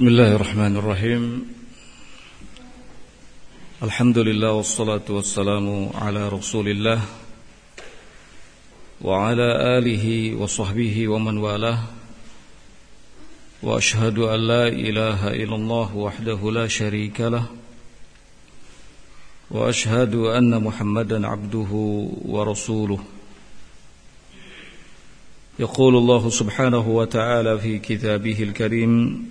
بسم الله الرحمن الرحيم. الحمد لله والصلاة والسلام على رسول الله وعلى آله وصحبه ومن والاه. وأشهد أن لا إله إلا الله وحده لا شريك له. وأشهد أن محمدا عبده ورسوله. يقول الله سبحانه وتعالى في كتابه الكريم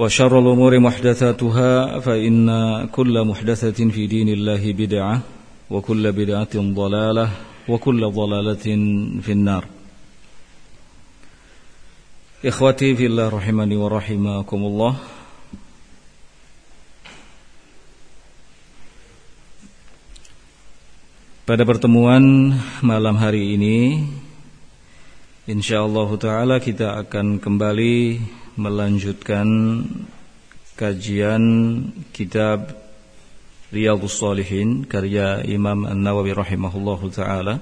وشر الأمور محدثاتها فإن كل محدثة في دين الله بدعة وكل بدعة ضلالة وكل ضلالة في النار إخوتي في الله رحمني ورحمكم الله Pada pertemuan malam hari ini Insyaallah Ta'ala kita akan kembali melanjutkan kajian kitab Riyadhus Salihin karya Imam An-Nawawi rahimahullahu taala.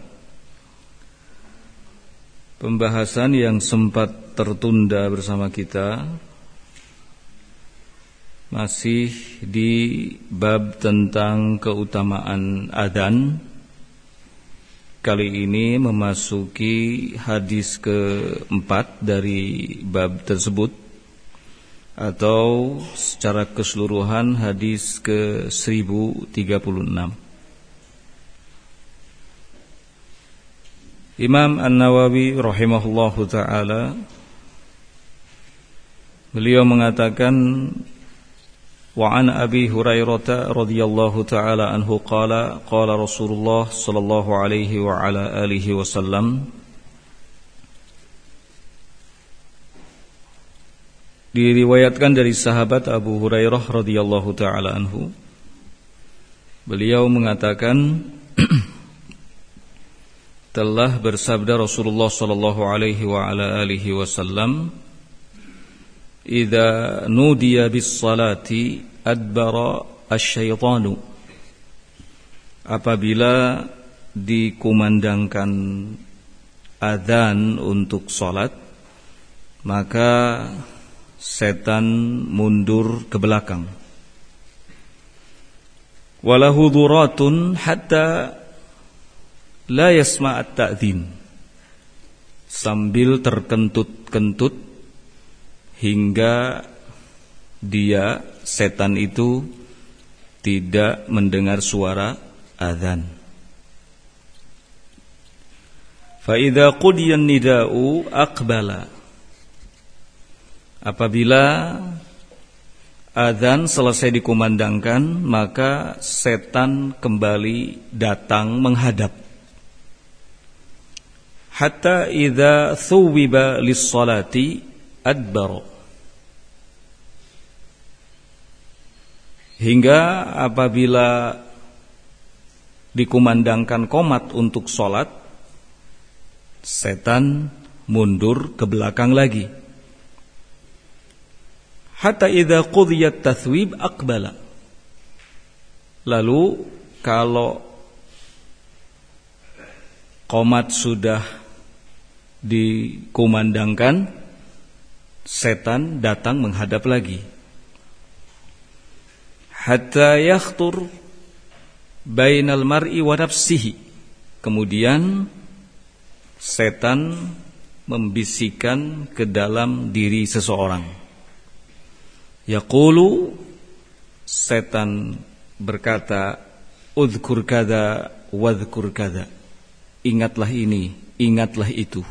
Pembahasan yang sempat tertunda bersama kita masih di bab tentang keutamaan adzan. Kali ini memasuki hadis keempat dari bab tersebut atau secara keseluruhan hadis ke 1036. Imam An-Nawawi rahimahullahu taala beliau mengatakan wa an Abi Hurairah radhiyallahu taala anhu qala qala Rasulullah sallallahu alaihi wa ala alihi wasallam Diriwayatkan dari sahabat Abu Hurairah radhiyallahu taala anhu. Beliau mengatakan telah bersabda Rasulullah sallallahu alaihi wa ala alihi wasallam, "Idza nudiya bis salati adbara asy-syaitanu." Apabila dikumandangkan adzan untuk salat, maka setan mundur ke belakang. Walahu duratun hatta la yasma' at-ta'dhin. Sambil terkentut-kentut hingga dia setan itu tidak mendengar suara azan. Fa idza qudiya nidau aqbala Apabila Adhan selesai dikumandangkan Maka setan kembali datang menghadap. Hatta idha thuwiba lissalati adbaro Hingga apabila dikumandangkan komat untuk sholat Setan mundur ke belakang lagi hatta idza qudiyat tathwib aqbala lalu kalau komat sudah dikumandangkan setan datang menghadap lagi. Hatta yakhtur bainal mar'i wa nafsihi. Kemudian setan membisikkan ke dalam diri seseorang. Yaqulu setan berkata, "Udhkur kada wadhkur kada." Ingatlah ini, ingatlah itu.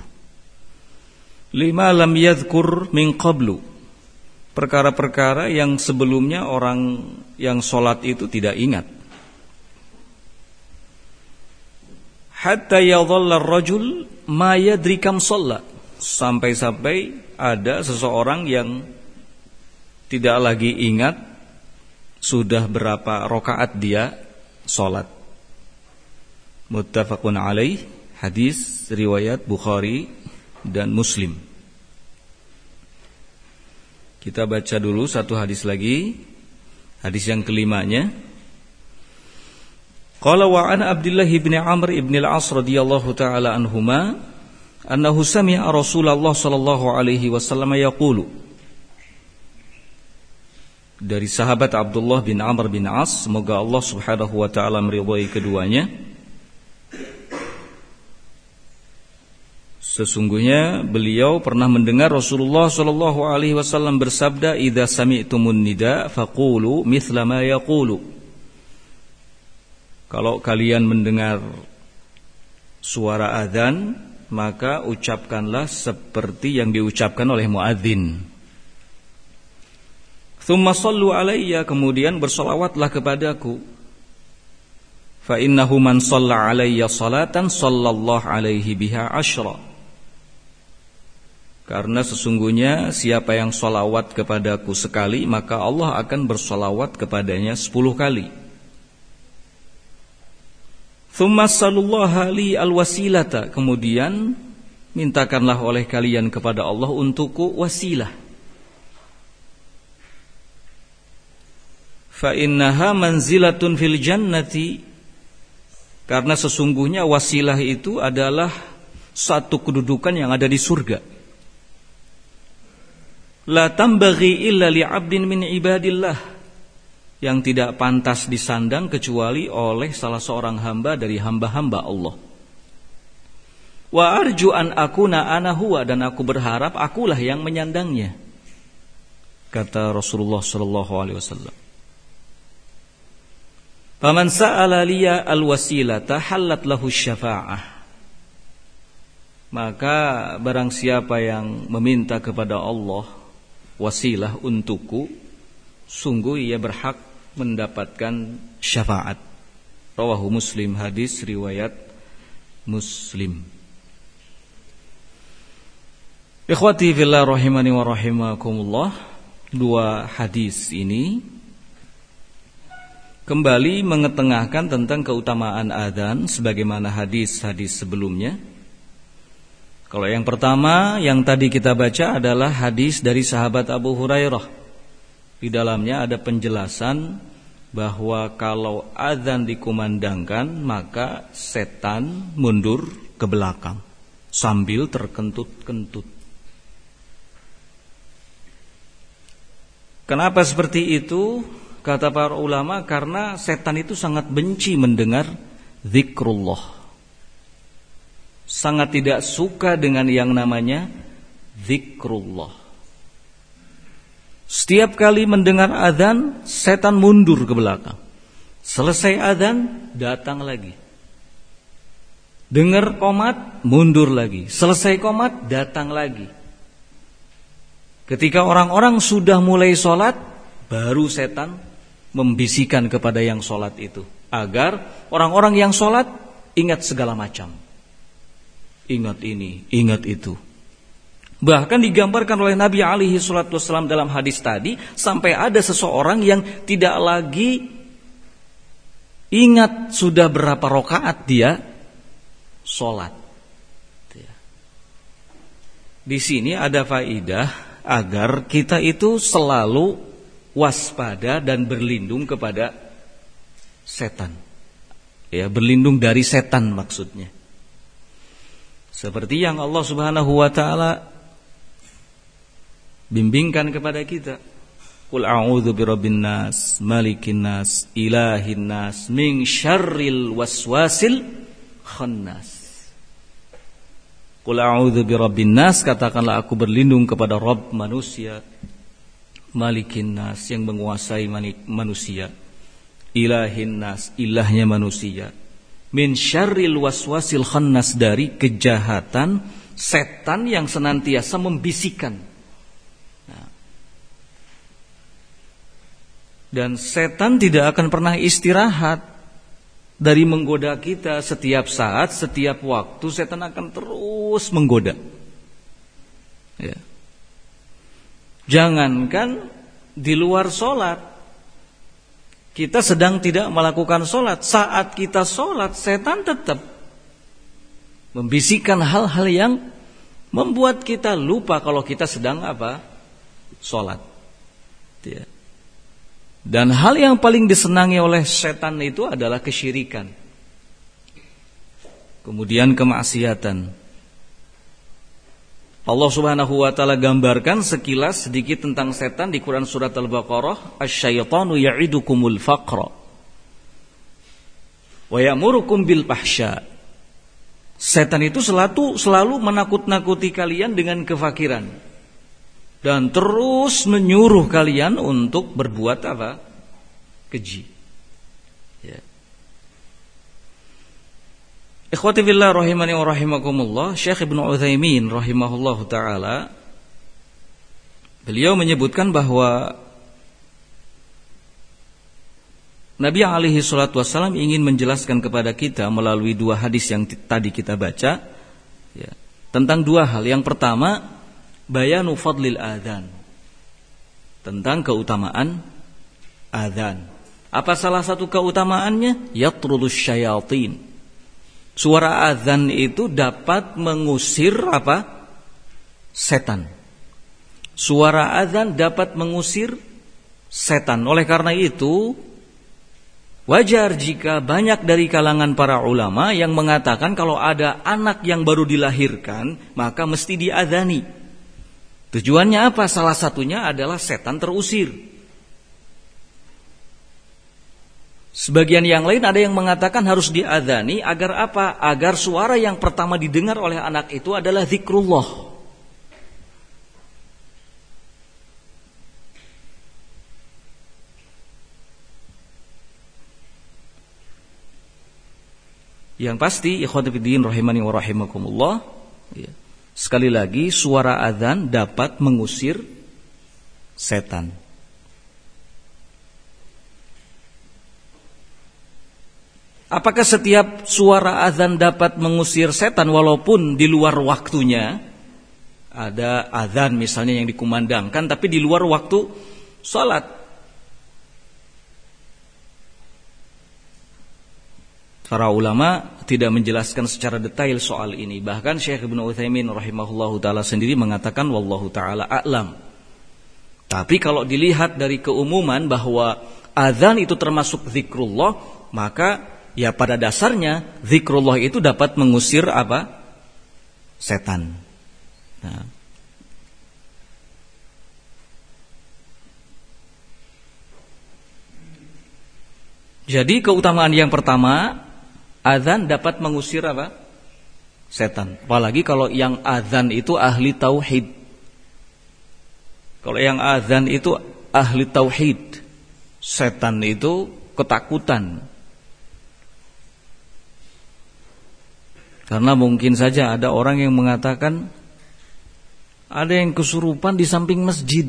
Lima lam yadhkur min qablu. Perkara-perkara yang sebelumnya orang yang sholat itu tidak ingat. Hatta yadhalla rajul ma yadri kam Sampai-sampai ada seseorang yang tidak lagi ingat sudah berapa rokaat dia sholat. Muttafaqun alaih hadis riwayat Bukhari dan Muslim. Kita baca dulu satu hadis lagi. Hadis yang kelimanya. Qala wa an Abdullah bin Amr ibn al-As radhiyallahu taala anhuma annahu sami'a Rasulullah sallallahu alaihi wasallam yaqulu dari sahabat Abdullah bin Amr bin As semoga Allah Subhanahu wa taala meridhai keduanya Sesungguhnya beliau pernah mendengar Rasulullah Shallallahu Alaihi Wasallam bersabda, "Ida sami'tumun nida, faqulu mithla yaqulu." Kalau kalian mendengar suara adzan, maka ucapkanlah seperti yang diucapkan oleh muadzin. Thumma sallu alayya kemudian bersolawatlah kepadaku. Fa innahu man shalla alayya salatan sallallahu alaihi biha asyra. Karena sesungguhnya siapa yang solawat kepadaku sekali Maka Allah akan bersolawat kepadanya sepuluh kali Thumma li al-wasilata Kemudian Mintakanlah oleh kalian kepada Allah untukku wasilah Fa innaha manzilatun fil jannati. Karena sesungguhnya wasilah itu adalah Satu kedudukan yang ada di surga. La tambaghi illa li'abdin min ibadillah. Yang tidak pantas disandang kecuali oleh salah seorang hamba dari hamba-hamba Allah. Wa arju an akuna ana huwa dan aku berharap akulah yang menyandangnya kata Rasulullah sallallahu alaihi wasallam Faman sa'ala liya al-wasilata halat lahu syafa'ah. Maka barang siapa yang meminta kepada Allah wasilah untukku sungguh ia berhak mendapatkan syafaat. Rawahu muslim hadis riwayat muslim. Ikhwati fillah rahimani wa rahimakumullah dua hadis ini kembali mengetengahkan tentang keutamaan adzan sebagaimana hadis-hadis sebelumnya kalau yang pertama yang tadi kita baca adalah hadis dari sahabat Abu Hurairah. Di dalamnya ada penjelasan bahwa kalau azan dikumandangkan maka setan mundur ke belakang sambil terkentut-kentut. Kenapa seperti itu? Kata para ulama karena setan itu sangat benci mendengar zikrullah sangat tidak suka dengan yang namanya zikrullah. Setiap kali mendengar adzan, setan mundur ke belakang. Selesai adzan, datang lagi. Dengar komat, mundur lagi. Selesai komat, datang lagi. Ketika orang-orang sudah mulai sholat, baru setan membisikkan kepada yang sholat itu. Agar orang-orang yang sholat ingat segala macam ingat ini, ingat itu. Bahkan digambarkan oleh Nabi alaihi wasallam dalam hadis tadi sampai ada seseorang yang tidak lagi ingat sudah berapa rokaat dia sholat. Di sini ada faidah agar kita itu selalu waspada dan berlindung kepada setan. Ya, berlindung dari setan maksudnya. Seperti yang Allah Subhanahu wa taala bimbingkan kepada kita. Qul a'udzu birabbin nas, malikin nas, ilahin nas, min syarril waswasil khannas. Qul a'udzu birabbin nas, katakanlah aku berlindung kepada Rabb manusia, malikin nas yang menguasai manusia, ilahin nas, ilahnya manusia, min syarril waswasil khannas dari kejahatan setan yang senantiasa membisikkan. Nah. Dan setan tidak akan pernah istirahat dari menggoda kita setiap saat, setiap waktu setan akan terus menggoda. Ya. Jangankan di luar sholat, kita sedang tidak melakukan sholat. Saat kita sholat, setan tetap membisikkan hal-hal yang membuat kita lupa kalau kita sedang apa? Sholat. Ya. Dan hal yang paling disenangi oleh setan itu adalah kesyirikan. Kemudian kemaksiatan. Allah Subhanahu wa taala gambarkan sekilas sedikit tentang setan di Quran surat Al-Baqarah, "Asy-syaitanu ya'idukumul faqra wa ya'murukum bil fahsya." Setan itu selalu selalu menakut-nakuti kalian dengan kefakiran dan terus menyuruh kalian untuk berbuat apa? keji. Ikhwati fillah rahimani wa rahimakumullah, Syekh Ibnu Utsaimin rahimahullah taala beliau menyebutkan bahwa Nabi alaihi salatu wasallam ingin menjelaskan kepada kita melalui dua hadis yang tadi kita baca ya, tentang dua hal. Yang pertama, bayanu fadlil adzan. Tentang keutamaan adzan. Apa salah satu keutamaannya? Yatrudus syayatin Suara azan itu dapat mengusir apa? Setan. Suara azan dapat mengusir setan. Oleh karena itu, wajar jika banyak dari kalangan para ulama yang mengatakan kalau ada anak yang baru dilahirkan, maka mesti diadani. Tujuannya apa? Salah satunya adalah setan terusir. Sebagian yang lain ada yang mengatakan harus diadani agar apa? Agar suara yang pertama didengar oleh anak itu adalah zikrullah. Yang pasti ikhwatifiddin rahimani wa rahimakumullah ya. Sekali lagi suara azan dapat mengusir setan. Apakah setiap suara azan dapat mengusir setan walaupun di luar waktunya? Ada azan misalnya yang dikumandangkan tapi di luar waktu salat. Para ulama tidak menjelaskan secara detail soal ini. Bahkan Syekh Ibnu Utsaimin rahimahullahu taala sendiri mengatakan wallahu taala a'lam. Tapi kalau dilihat dari keumuman bahwa azan itu termasuk zikrullah, maka ya pada dasarnya zikrullah itu dapat mengusir apa? setan. Nah. Jadi keutamaan yang pertama azan dapat mengusir apa? setan. Apalagi kalau yang azan itu ahli tauhid. Kalau yang azan itu ahli tauhid, setan itu ketakutan Karena mungkin saja ada orang yang mengatakan ada yang kesurupan di samping masjid.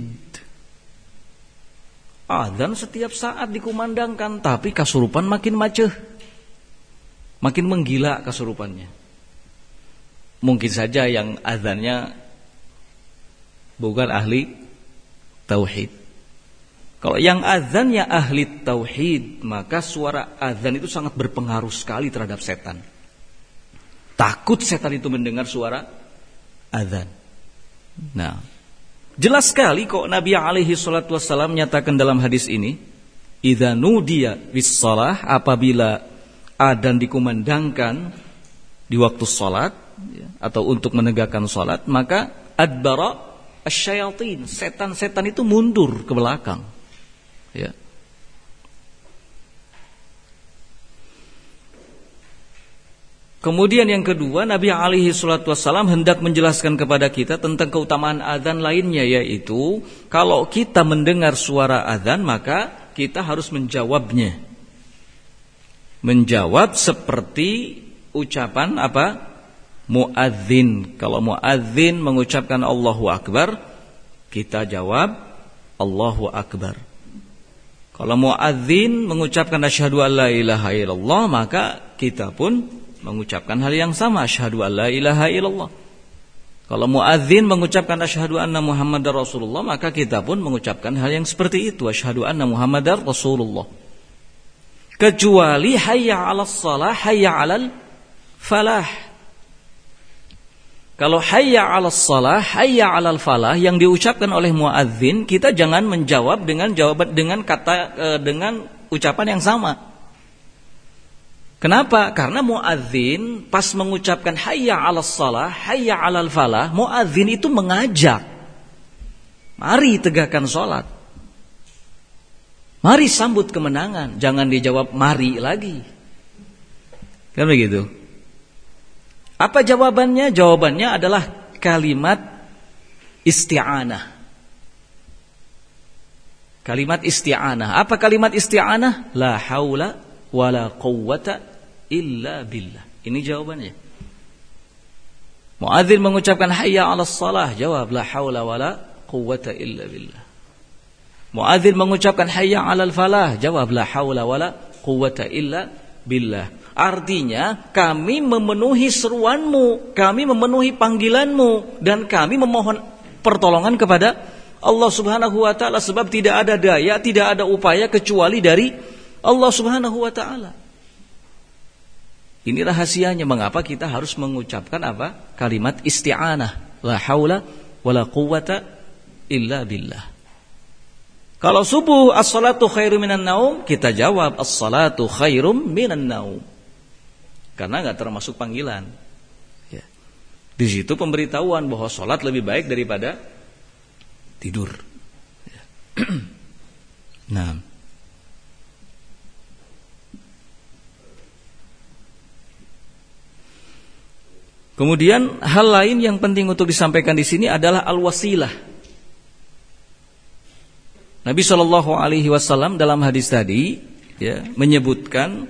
Adzan setiap saat dikumandangkan, tapi kesurupan makin macet. Makin menggila kesurupannya. Mungkin saja yang adzannya bukan ahli tauhid. Kalau yang azannya ahli tauhid, maka suara azan itu sangat berpengaruh sekali terhadap setan. Takut setan itu mendengar suara azan. Nah, jelas sekali kok Nabi alaihi salatu wasallam menyatakan dalam hadis ini, "Idza nudiya bis apabila adzan dikumandangkan di waktu salat ya, atau untuk menegakkan salat, maka adbara Asyayatin, setan-setan itu mundur ke belakang. Ya. Kemudian yang kedua Nabi alaihi salatu wassalam hendak menjelaskan kepada kita tentang keutamaan azan lainnya yaitu kalau kita mendengar suara azan maka kita harus menjawabnya. Menjawab seperti ucapan apa? Muadzin. Kalau muadzin mengucapkan Allahu akbar, kita jawab Allahu akbar. Kalau muadzin mengucapkan asyhadu alla ilaha illallah, maka kita pun mengucapkan hal yang sama asyhadu alla ilaha illallah. Kalau muadzin mengucapkan asyhadu anna Muhammadar Rasulullah, maka kita pun mengucapkan hal yang seperti itu asyhadu anna Muhammadar Rasulullah. Kecuali hayya 'alas shalah, hayya 'alal falah. Kalau hayya 'alas shalah, hayya 'alal falah yang diucapkan oleh muadzin, kita jangan menjawab dengan jawaban dengan kata eh, dengan ucapan yang sama. Kenapa? Karena muadzin pas mengucapkan hayya 'alas salah, hayya 'alal falah, muadzin itu mengajak. Mari tegakkan salat. Mari sambut kemenangan, jangan dijawab mari lagi. Kan begitu? Apa jawabannya? Jawabannya adalah kalimat isti'anah. Kalimat isti'anah. Apa kalimat isti'anah? La haula wala quwwata illa billah. Ini jawabannya. Muadzin mengucapkan hayya 'alas salah, jawab la haula wala quwwata illa billah. Muadzin mengucapkan hayya 'alal falah, jawab la haula wala quwwata illa billah. Artinya kami memenuhi seruanmu, kami memenuhi panggilanmu dan kami memohon pertolongan kepada Allah Subhanahu wa taala sebab tidak ada daya, tidak ada upaya kecuali dari Allah Subhanahu wa taala. Ini rahasianya mengapa kita harus mengucapkan apa? Kalimat isti'anah. La haula wala quwata illa billah. Kalau subuh as-salatu khairum minan naum, kita jawab as-salatu khairum minan naum. Karena nggak termasuk panggilan. Ya. Di situ pemberitahuan bahwa salat lebih baik daripada tidur. Ya. nah. Kemudian hal lain yang penting untuk disampaikan di sini adalah al-wasilah. Nabi Shallallahu Alaihi Wasallam dalam hadis tadi ya, menyebutkan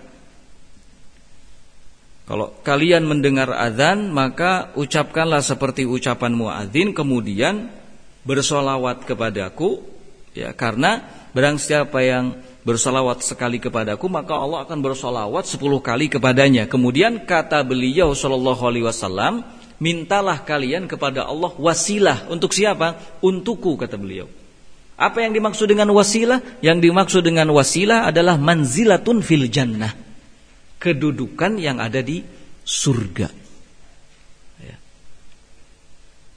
kalau kalian mendengar azan maka ucapkanlah seperti ucapan muadzin kemudian bersolawat kepadaku ya karena barang siapa yang bersolawat sekali kepadaku maka Allah akan bersolawat sepuluh kali kepadanya. Kemudian kata beliau Shallallahu Alaihi Wasallam, mintalah kalian kepada Allah wasilah untuk siapa? Untukku kata beliau. Apa yang dimaksud dengan wasilah? Yang dimaksud dengan wasilah adalah manzilatun fil jannah. Kedudukan yang ada di surga.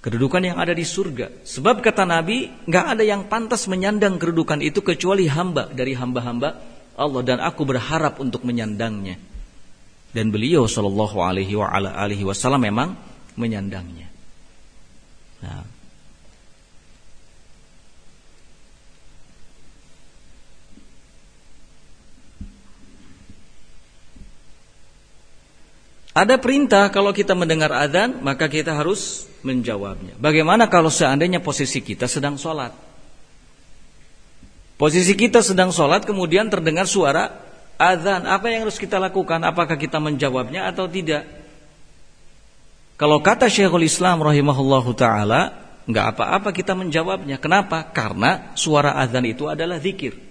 Kedudukan yang ada di surga. Sebab kata Nabi, nggak ada yang pantas menyandang kedudukan itu kecuali hamba dari hamba-hamba Allah dan aku berharap untuk menyandangnya. Dan beliau Shallallahu Alaihi Wasallam memang menyandangnya. Nah. Ada perintah kalau kita mendengar adzan maka kita harus menjawabnya. Bagaimana kalau seandainya posisi kita sedang sholat? Posisi kita sedang sholat kemudian terdengar suara azan. Apa yang harus kita lakukan? Apakah kita menjawabnya atau tidak? Kalau kata Syekhul Islam rahimahullahu taala, nggak apa-apa kita menjawabnya. Kenapa? Karena suara azan itu adalah zikir.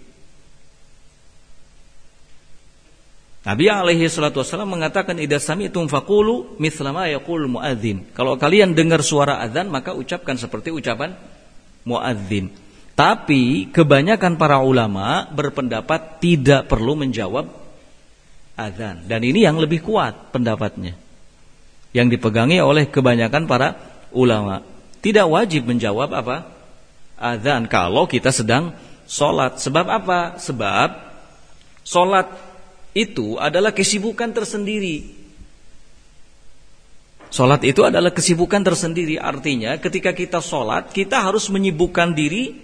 Nabi alaihi salatu wasallam mengatakan idza sami'tum faqulu mithla ma yaqul muadzin. Kalau kalian dengar suara azan maka ucapkan seperti ucapan muadzin. Tapi kebanyakan para ulama berpendapat tidak perlu menjawab azan dan ini yang lebih kuat pendapatnya. Yang dipegangi oleh kebanyakan para ulama. Tidak wajib menjawab apa? Azan kalau kita sedang sholat. Sebab apa? Sebab sholat itu adalah kesibukan tersendiri. Sholat itu adalah kesibukan tersendiri. Artinya ketika kita sholat, kita harus menyibukkan diri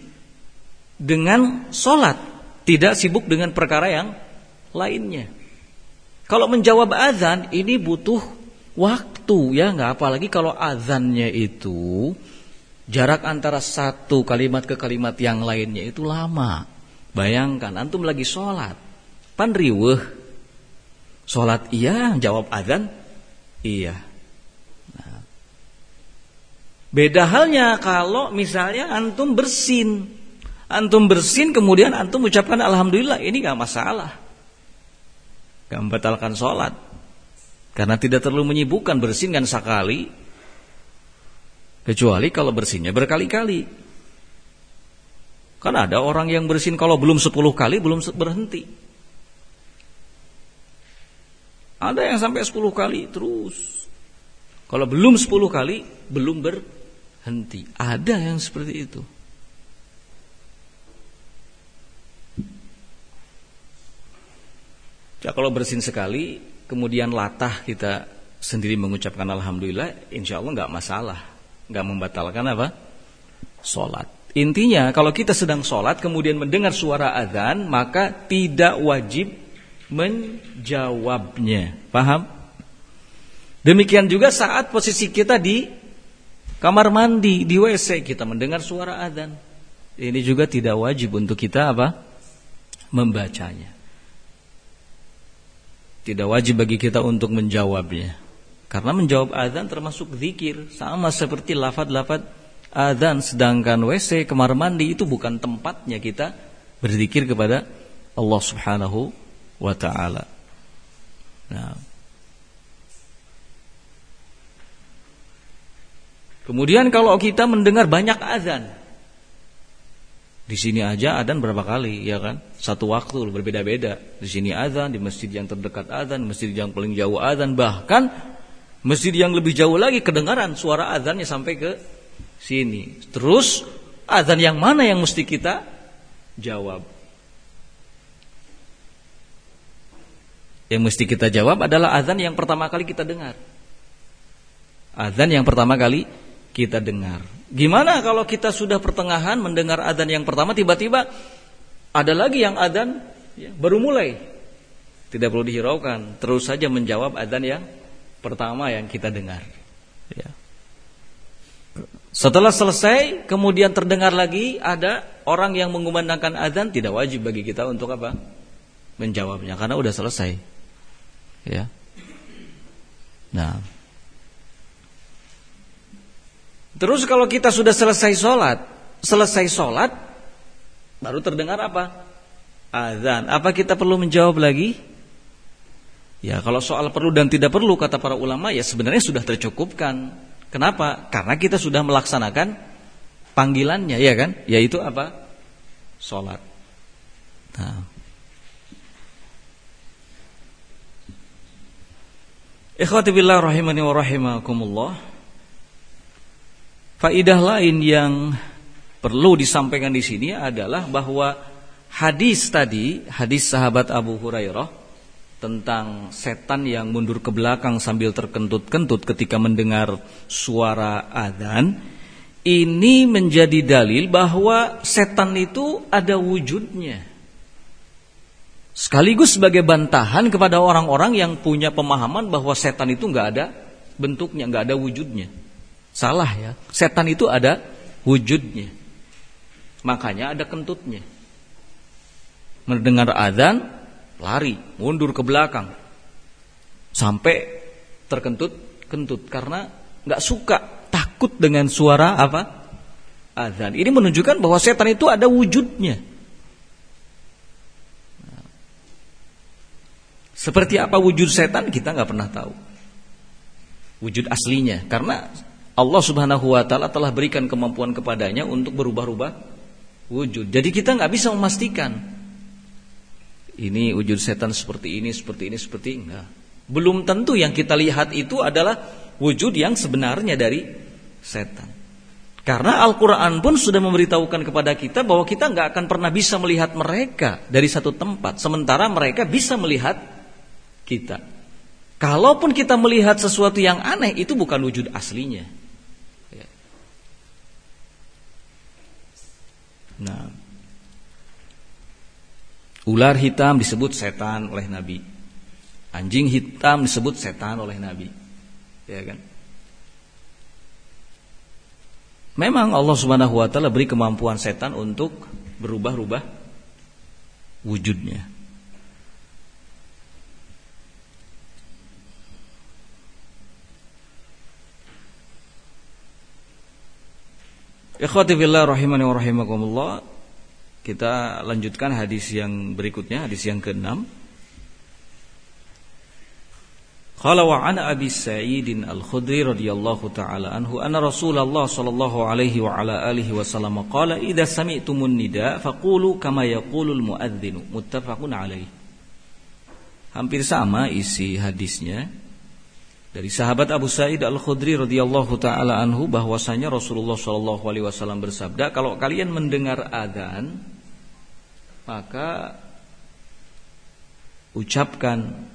dengan sholat. Tidak sibuk dengan perkara yang lainnya. Kalau menjawab azan, ini butuh waktu ya nggak apalagi kalau azannya itu jarak antara satu kalimat ke kalimat yang lainnya itu lama. Bayangkan antum lagi sholat, pan riweh. Sholat iya, jawab azan iya. Nah. Beda halnya kalau misalnya antum bersin, antum bersin kemudian antum ucapkan alhamdulillah ini nggak masalah, nggak membatalkan sholat. Karena tidak terlalu menyibukkan bersin kan sekali Kecuali kalau bersinnya berkali-kali Kan ada orang yang bersin kalau belum 10 kali belum berhenti Ada yang sampai 10 kali terus Kalau belum 10 kali belum berhenti Ada yang seperti itu Ya kalau bersin sekali kemudian latah kita sendiri mengucapkan alhamdulillah, insya Allah nggak masalah, nggak membatalkan apa? Sholat. Intinya kalau kita sedang sholat kemudian mendengar suara azan maka tidak wajib menjawabnya. Paham? Demikian juga saat posisi kita di kamar mandi, di WC kita mendengar suara azan. Ini juga tidak wajib untuk kita apa? Membacanya. Tidak wajib bagi kita untuk menjawabnya. Karena menjawab azan termasuk zikir, sama seperti lafad-lafad azan sedangkan WC kamar mandi itu bukan tempatnya kita berzikir kepada Allah Subhanahu wa taala. Nah. Kemudian kalau kita mendengar banyak azan, di sini aja adzan berapa kali, ya kan? Satu waktu berbeda-beda. Di sini adzan, di masjid yang terdekat adzan, masjid yang paling jauh adzan, bahkan masjid yang lebih jauh lagi kedengaran suara adzannya sampai ke sini. Terus adzan yang mana yang mesti kita jawab? Yang mesti kita jawab adalah adzan yang pertama kali kita dengar. Adzan yang pertama kali kita dengar. Gimana kalau kita sudah pertengahan mendengar adzan yang pertama tiba-tiba ada lagi yang adzan ya, baru mulai. Tidak perlu dihiraukan, terus saja menjawab adzan yang pertama yang kita dengar. Ya. Setelah selesai, kemudian terdengar lagi ada orang yang mengumandangkan adzan, tidak wajib bagi kita untuk apa? Menjawabnya karena udah selesai. Ya. Nah, Terus kalau kita sudah selesai sholat, selesai sholat, baru terdengar apa? Azan. Apa kita perlu menjawab lagi? Ya kalau soal perlu dan tidak perlu kata para ulama ya sebenarnya sudah tercukupkan. Kenapa? Karena kita sudah melaksanakan panggilannya ya kan? Yaitu apa? Sholat. Nah. Ikhwati billah rahimani wa rahimakumullah. Faidah lain yang perlu disampaikan di sini adalah bahwa hadis tadi, hadis sahabat Abu Hurairah tentang setan yang mundur ke belakang sambil terkentut-kentut ketika mendengar suara adzan, ini menjadi dalil bahwa setan itu ada wujudnya. Sekaligus sebagai bantahan kepada orang-orang yang punya pemahaman bahwa setan itu nggak ada bentuknya, nggak ada wujudnya. Salah ya. Setan itu ada wujudnya. Makanya ada kentutnya. Mendengar adzan, lari, mundur ke belakang. Sampai terkentut-kentut karena nggak suka, takut dengan suara apa? Adzan. Ini menunjukkan bahwa setan itu ada wujudnya. Seperti apa wujud setan kita nggak pernah tahu. Wujud aslinya karena Allah Subhanahu wa taala telah berikan kemampuan kepadanya untuk berubah-ubah wujud. Jadi kita nggak bisa memastikan ini wujud setan seperti ini, seperti ini, seperti enggak. Belum tentu yang kita lihat itu adalah wujud yang sebenarnya dari setan. Karena Al-Quran pun sudah memberitahukan kepada kita bahwa kita nggak akan pernah bisa melihat mereka dari satu tempat, sementara mereka bisa melihat kita. Kalaupun kita melihat sesuatu yang aneh itu bukan wujud aslinya. Ya. Nah, ular hitam disebut setan oleh Nabi. Anjing hitam disebut setan oleh Nabi. Ya kan? Memang Allah Subhanahu wa taala beri kemampuan setan untuk berubah-ubah wujudnya. Ikhwati fillah rahimani wa rahimakumullah. Kita lanjutkan hadis yang berikutnya, hadis yang keenam. Qala wa an Abi Sa'id Al-Khudri radhiyallahu taala anhu anna Rasulullah sallallahu alaihi wa ala alihi wasallam qala idza sami'tumun nida faqulu kama yaqulul muadzinu muttafaqun alaihi Hampir sama isi hadisnya dari sahabat Abu Sa'id Al-Khudri radhiyallahu taala anhu bahwasanya Rasulullah sallallahu alaihi wasallam bersabda kalau kalian mendengar adzan maka ucapkan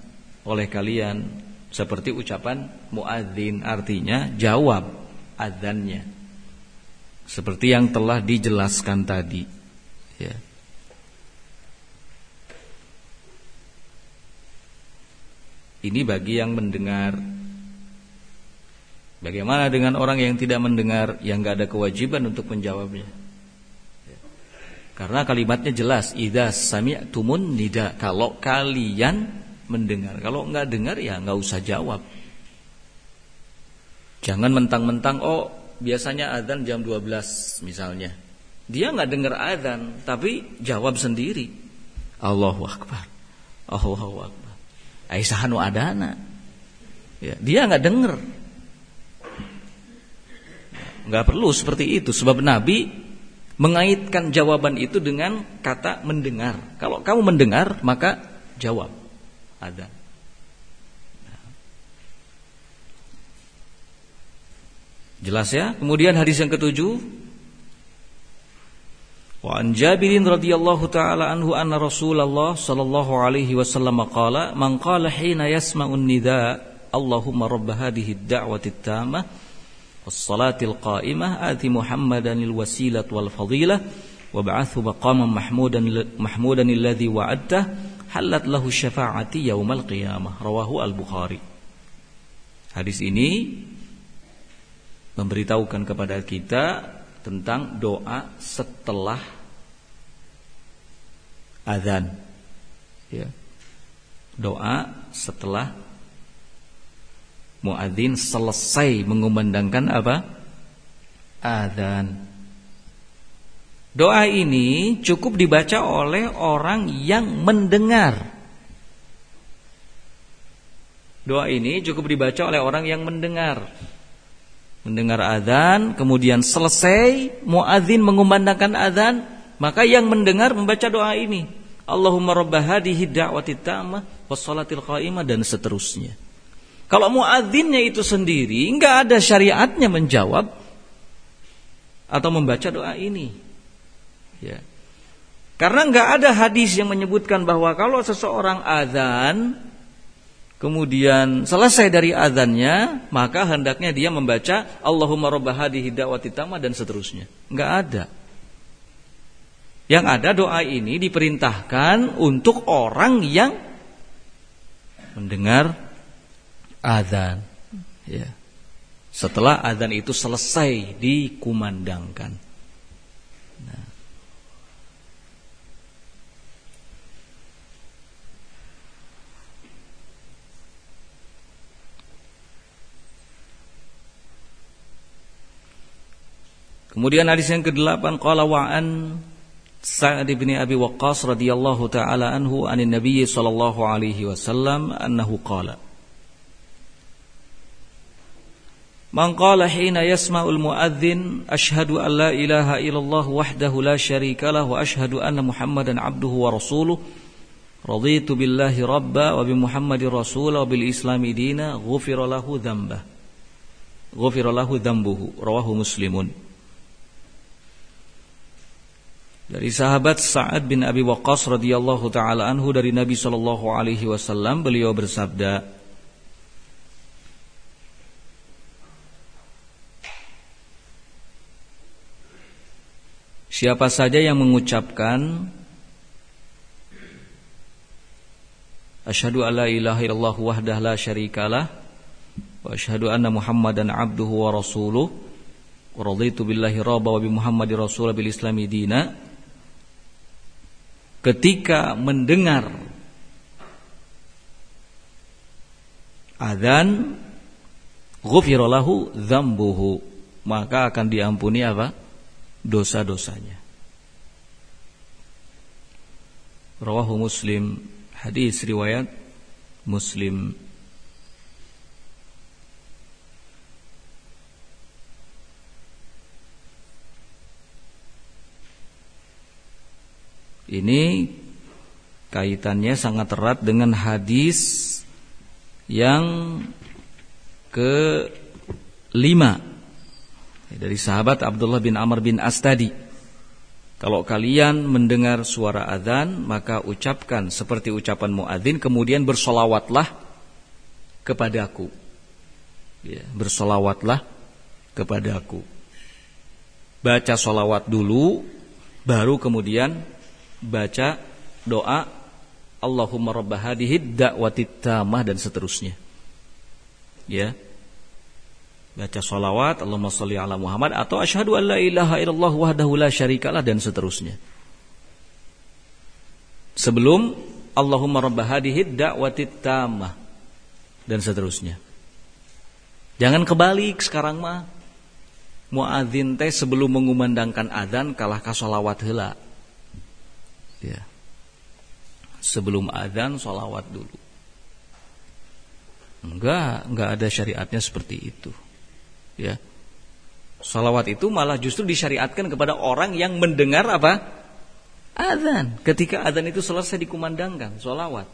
oleh kalian seperti ucapan muadzin artinya jawab adzannya. Seperti yang telah dijelaskan tadi. Ya. Ini bagi yang mendengar. Bagaimana dengan orang yang tidak mendengar, yang nggak ada kewajiban untuk menjawabnya? Ya. Karena kalimatnya jelas, idza sami'tumun nida. Kalau kalian mendengar. Kalau nggak dengar ya nggak usah jawab. Jangan mentang-mentang oh biasanya adzan jam 12 misalnya. Dia nggak dengar adzan tapi jawab sendiri. Allahu akbar. Allahu akbar. Aisyahanu adana. Ya, dia nggak dengar. Nggak perlu seperti itu sebab Nabi mengaitkan jawaban itu dengan kata mendengar. Kalau kamu mendengar maka jawab ada. Jelas ya? Kemudian hadis yang ketujuh Wa an Jabirin radhiyallahu taala anhu anna Rasulullah sallallahu alaihi wasallam qala man qala hina yasma'un nida Allahumma rabb hadhihi ad-da'wati at-tammah was-salati al-qa'imah ati Muhammadan al-wasilah wal fadilah wab'athu maqaman mahmudan mahmudan alladhi wa'adtah halat lahu syafa'ati yaumal qiyamah. Rawahu al-Bukhari. Hadis ini memberitahukan kepada kita tentang doa setelah azan. Ya. Doa setelah muadzin selesai mengumandangkan apa azan Doa ini cukup dibaca oleh orang yang mendengar. Doa ini cukup dibaca oleh orang yang mendengar. Mendengar azan, kemudian selesai muadzin mengumandangkan azan, maka yang mendengar membaca doa ini. Allahumma rabb hadhihi da'wati wassalatil qa'imah dan seterusnya. Kalau muadzinnya itu sendiri enggak ada syariatnya menjawab atau membaca doa ini. Ya. Karena nggak ada hadis yang menyebutkan bahwa kalau seseorang azan kemudian selesai dari azannya, maka hendaknya dia membaca Allahumma rabb hadhihi dan seterusnya. Nggak ada. Yang ada doa ini diperintahkan untuk orang yang mendengar azan. Ya. Setelah azan itu selesai dikumandangkan. Kemudian hadis yang ke-8 qala wa an Sa'ad bin Abi Waqqas radhiyallahu taala anhu anin Nabi sallallahu alaihi wasallam annahu qala Man qala hina yasma'ul muadzin ashhadu an la ilaha illallah wahdahu la syarika lah wa ashhadu anna Muhammadan abduhu wa rasuluh. Raditu billahi rabba wa bi Muhammadin rasula wa bil islami dina ghufira lahu dzambah ghufira lahu dzambuhu rawahu muslimun. Dari sahabat Sa'ad bin Abi Waqqas radhiyallahu taala anhu dari Nabi sallallahu alaihi wasallam beliau bersabda Siapa saja yang mengucapkan Asyhadu alla ilaha illallah wahdah la syarikalah wa asyhadu anna Muhammadan abduhu wa rasuluh wa raditu billahi rabba wa bi Muhammadin rasul bil islami dina. Ketika mendengar adzan ghufira lahu dzambuhu maka akan diampuni apa dosa-dosanya. Rawahu muslim Hadis riwayat Muslim. Ini kaitannya sangat erat dengan hadis yang ke lima dari sahabat Abdullah bin Amr bin As tadi. Kalau kalian mendengar suara adzan maka ucapkan seperti ucapan muadzin kemudian bersolawatlah kepadaku. Ya, bersolawatlah kepadaku. Baca solawat dulu, baru kemudian baca doa Allahumma rabbah hadhihi da'watit tamah dan seterusnya. Ya, baca salawat Allahumma salli ala Muhammad atau asyhadu an la ilaha illallah wahdahu la syarikalah dan seterusnya. Sebelum Allahumma rabb hadhihi da'watit tamah dan seterusnya. Jangan kebalik sekarang mah. Muadzin teh sebelum mengumandangkan adzan kalah ka salawat heula. Ya. Sebelum adzan salawat dulu. Enggak, enggak ada syariatnya seperti itu. Ya. Salawat itu malah justru disyariatkan kepada orang yang mendengar apa? Adzan. Ketika adzan itu selesai dikumandangkan, salawat.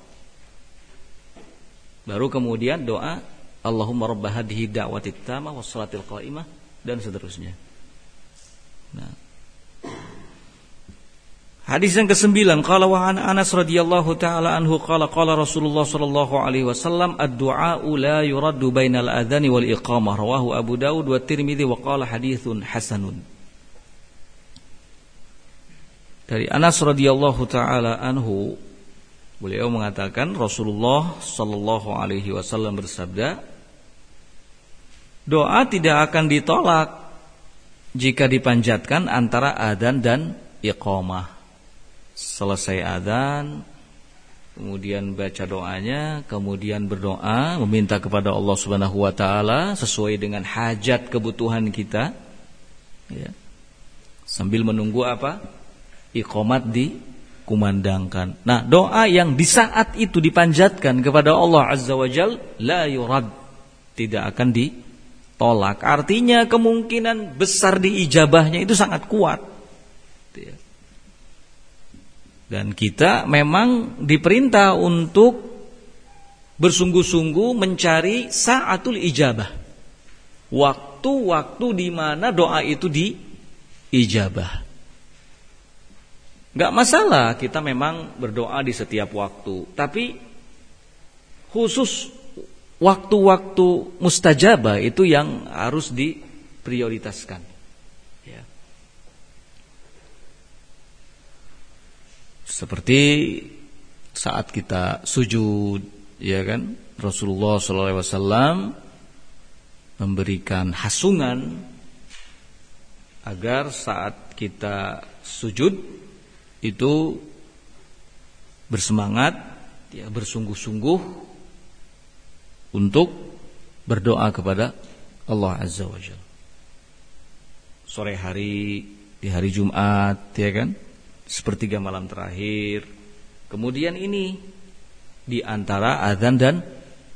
Baru kemudian doa Allahumma rabb hadhihi da'watit tamah was salatil qa'imah dan seterusnya. Nah, Hadis yang kesembilan qala wa an Anas radhiyallahu taala anhu qala qala Rasulullah sallallahu alaihi wasallam ad-du'a la yuraddu bainal adzani wal iqamah rawahu Abu Dawud wa Tirmidzi wa qala haditsun hasanun. Dari Anas radhiyallahu taala anhu beliau mengatakan Rasulullah sallallahu alaihi wasallam bersabda Doa tidak akan ditolak jika dipanjatkan antara adzan dan iqamah selesai adzan kemudian baca doanya kemudian berdoa meminta kepada Allah Subhanahu wa taala sesuai dengan hajat kebutuhan kita ya. Sambil menunggu apa? Iqamat di kumandangkan nah doa yang di saat itu dipanjatkan kepada Allah Azza wa Jal la yurad tidak akan ditolak. Artinya kemungkinan besar diijabahnya itu sangat kuat. Ya. Dan kita memang diperintah untuk bersungguh-sungguh mencari saatul ijabah. Waktu-waktu di mana doa itu diijabah. Gak masalah kita memang berdoa di setiap waktu, tapi khusus waktu-waktu mustajabah itu yang harus diprioritaskan. Seperti saat kita sujud, ya kan? Rasulullah SAW memberikan hasungan agar saat kita sujud itu bersemangat, ya bersungguh-sungguh untuk berdoa kepada Allah Azza wa Jalla. Sore hari di hari Jumat, ya kan? Sepertiga malam terakhir. Kemudian ini di antara azan dan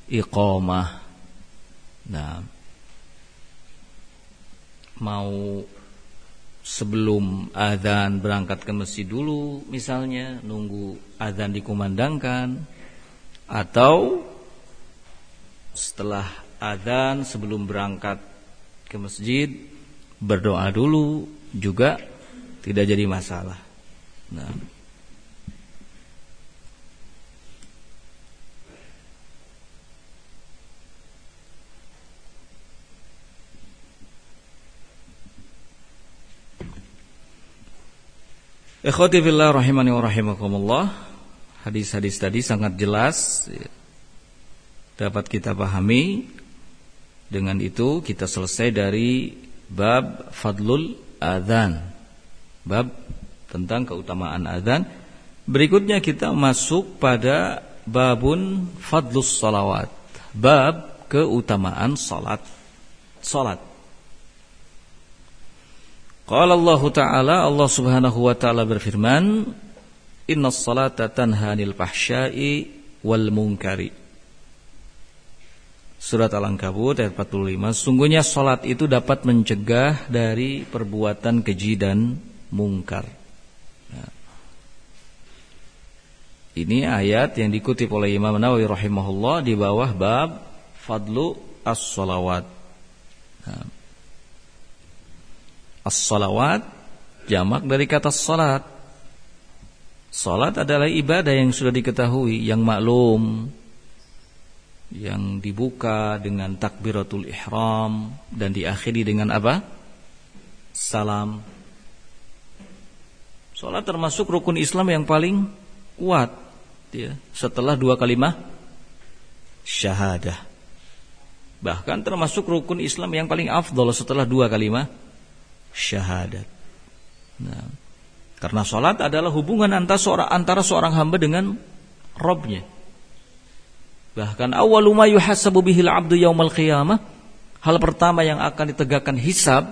iqamah. Nah, mau sebelum azan berangkat ke masjid dulu misalnya nunggu azan dikumandangkan atau setelah azan sebelum berangkat ke masjid berdoa dulu juga tidak jadi masalah. Nah. Ikhwati fillah rahimani wa rahimakumullah. Hadis-hadis tadi sangat jelas dapat kita pahami. Dengan itu kita selesai dari bab fadlul adzan. Bab tentang keutamaan adzan. Berikutnya kita masuk pada babun fadlus salawat. Bab keutamaan salat. Salat. Qala Allah Ta'ala Allah Subhanahu wa taala berfirman, "Innas salata tanha 'anil fahsya'i wal munkari." Surat Al-Ankabut ayat 45, sungguhnya salat itu dapat mencegah dari perbuatan keji dan mungkar. Nah. Ini ayat yang dikutip oleh Imam Nawawi rahimahullah di bawah bab fadlu as-salawat. Nah. As-salawat jamak dari kata salat. Salat adalah ibadah yang sudah diketahui, yang maklum, yang dibuka dengan takbiratul ihram dan diakhiri dengan apa? Salam. Salat termasuk rukun Islam yang paling kuat ya, setelah dua kalimat syahadah. Bahkan termasuk rukun Islam yang paling afdol setelah dua kalimat syahadat. Nah, karena sholat adalah hubungan antara seorang antara seorang hamba dengan Robnya. Bahkan awwalu ma yuhasabu bihil abdu yaumal qiyamah, hal pertama yang akan ditegakkan hisab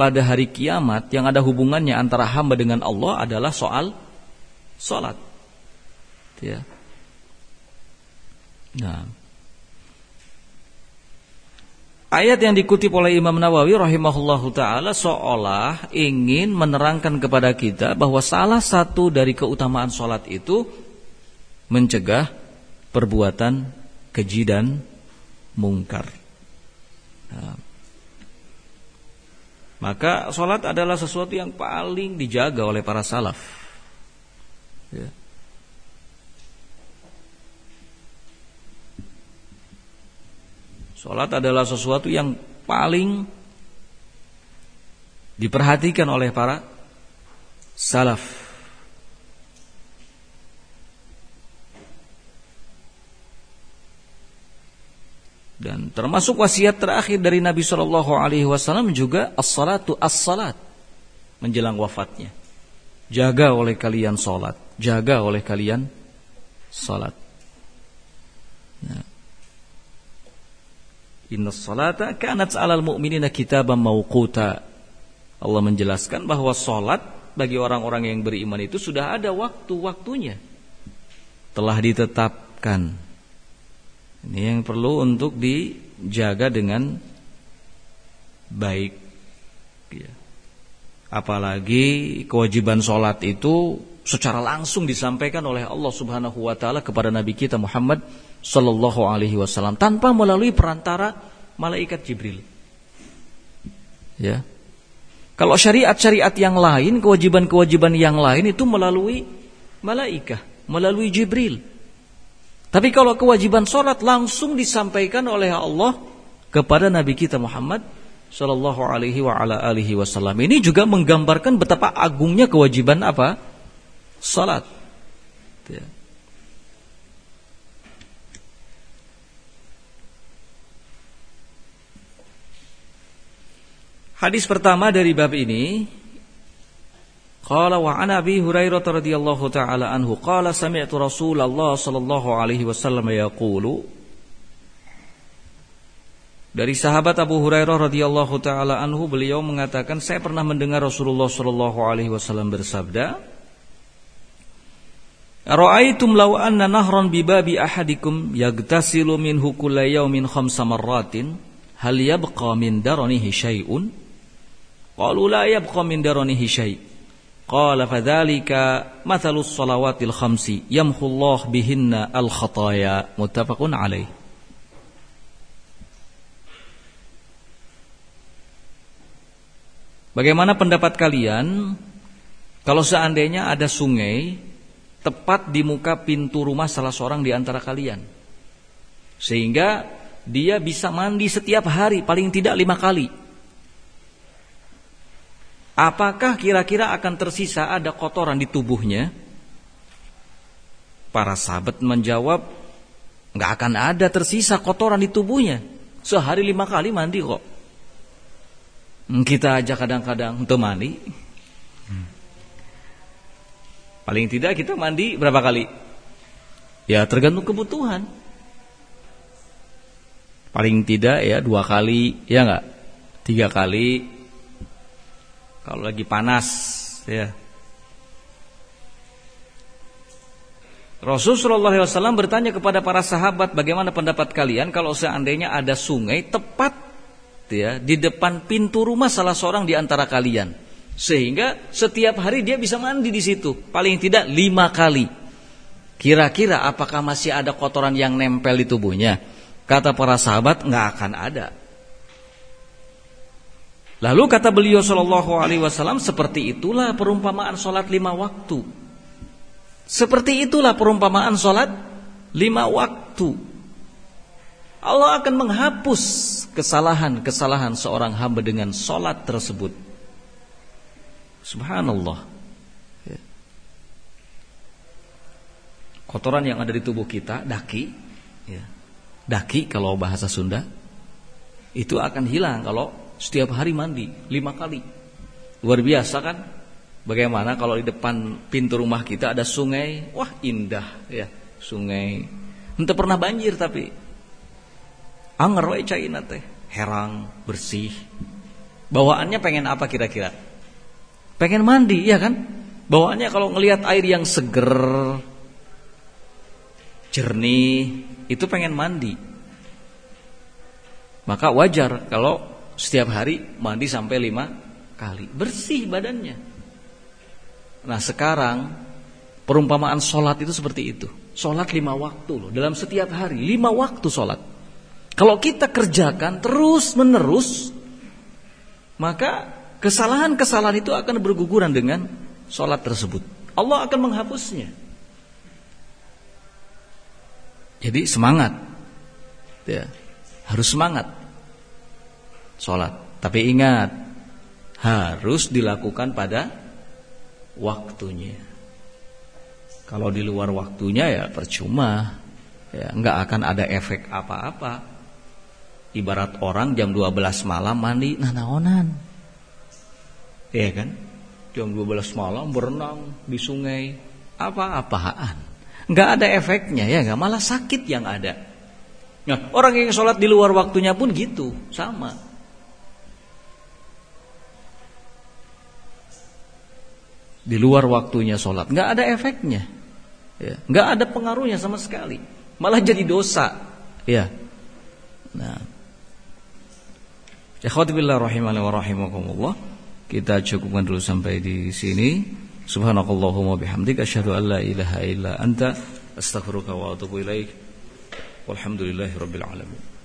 pada hari kiamat yang ada hubungannya antara hamba dengan Allah adalah soal sholat. Ya. Nah, Ayat yang dikutip oleh Imam Nawawi rahimahullahu taala seolah ingin menerangkan kepada kita bahwa salah satu dari keutamaan sholat itu mencegah perbuatan keji dan mungkar. Nah, maka sholat adalah sesuatu yang paling dijaga oleh para salaf. Ya. Sholat adalah sesuatu yang paling diperhatikan oleh para salaf. Dan termasuk wasiat terakhir dari Nabi Shallallahu Alaihi Wasallam juga as-salatu as-salat menjelang wafatnya. Jaga oleh kalian sholat, jaga oleh kalian sholat. Nah. Inna salata kanat 'alal mu'minina kitaban mawquta. Allah menjelaskan bahwa salat bagi orang-orang yang beriman itu sudah ada waktu-waktunya. Telah ditetapkan. Ini yang perlu untuk dijaga dengan baik. Ya. Apalagi kewajiban sholat itu secara langsung disampaikan oleh Allah Subhanahu wa taala kepada nabi kita Muhammad sallallahu alaihi wasallam tanpa melalui perantara malaikat Jibril. Ya. Kalau syariat-syariat yang lain, kewajiban-kewajiban yang lain itu melalui malaikat, melalui Jibril. Tapi kalau kewajiban sholat langsung disampaikan oleh Allah kepada Nabi kita Muhammad Sallallahu alaihi wa ala alihi wasallam Ini juga menggambarkan betapa agungnya kewajiban apa? salat. Ya. Hadis pertama dari bab ini Qala wa an Abi Hurairah radhiyallahu taala anhu qala sami'tu Rasulullah sallallahu alaihi wasallam yaqulu. Dari sahabat Abu Hurairah radhiyallahu taala anhu beliau mengatakan saya pernah mendengar Rasulullah sallallahu alaihi wasallam bersabda Ra'aitum law anna nahran bi babi ahadikum yagtasilu minhu kulla yawmin khamsa marratin hal yabqa min daranihi syai'un qalu la yabqa min daranihi syai' qala fadzalika mathalus salawatil khamsi yamhu Allah bihinna al khataya muttafaqun alaih Bagaimana pendapat kalian kalau seandainya ada sungai tepat di muka pintu rumah salah seorang di antara kalian. Sehingga dia bisa mandi setiap hari paling tidak lima kali. Apakah kira-kira akan tersisa ada kotoran di tubuhnya? Para sahabat menjawab, nggak akan ada tersisa kotoran di tubuhnya. Sehari lima kali mandi kok. Hmm, kita aja kadang-kadang untuk mandi. Paling tidak kita mandi berapa kali? Ya tergantung kebutuhan. Paling tidak ya dua kali, ya nggak? Tiga kali kalau lagi panas ya. Rasulullah SAW bertanya kepada para sahabat bagaimana pendapat kalian kalau seandainya ada sungai tepat ya di depan pintu rumah salah seorang di antara kalian? Sehingga setiap hari dia bisa mandi di situ paling tidak lima kali. Kira-kira apakah masih ada kotoran yang nempel di tubuhnya? Kata para sahabat nggak akan ada Lalu kata beliau Shallallahu Alaihi Wasallam seperti itulah perumpamaan sholat lima waktu. Seperti itulah perumpamaan sholat lima waktu. Allah akan menghapus kesalahan-kesalahan seorang hamba dengan sholat tersebut. Subhanallah. Ya. Kotoran yang ada di tubuh kita, daki, ya. daki kalau bahasa Sunda, itu akan hilang kalau setiap hari mandi lima kali. Luar biasa kan? Bagaimana kalau di depan pintu rumah kita ada sungai? Wah indah ya sungai. Entah pernah banjir tapi anger wae teh, herang, bersih. Bawaannya pengen apa kira-kira? Pengen mandi, ya kan? Bawaannya kalau ngelihat air yang seger, jernih, itu pengen mandi. Maka wajar kalau setiap hari mandi sampai lima kali. Bersih badannya. Nah sekarang perumpamaan sholat itu seperti itu. Sholat lima waktu loh. Dalam setiap hari lima waktu sholat. Kalau kita kerjakan terus menerus maka kesalahan-kesalahan itu akan berguguran dengan sholat tersebut. Allah akan menghapusnya. Jadi semangat. Ya harus semangat sholat. Tapi ingat, harus dilakukan pada waktunya. Kalau di luar waktunya ya percuma, ya nggak akan ada efek apa-apa. Ibarat orang jam 12 malam mandi nah naonan. Iya kan? Jam 12 malam berenang di sungai, apa-apaan. Nggak ada efeknya ya, nggak malah sakit yang ada. Nah, orang yang sholat di luar waktunya pun gitu, sama. Di luar waktunya sholat. Nggak ada efeknya. Ya. Nggak ada pengaruhnya sama sekali. Malah jadi dosa. Ya. Nah. Wa rahimakumullah. Kita cukupkan dulu sampai di sini. Subhanakallahumma bihamdika asyhadu an la ilaha illa anta astaghfiruka wa atubu ilaik. Walhamdulillahi rabbil alamin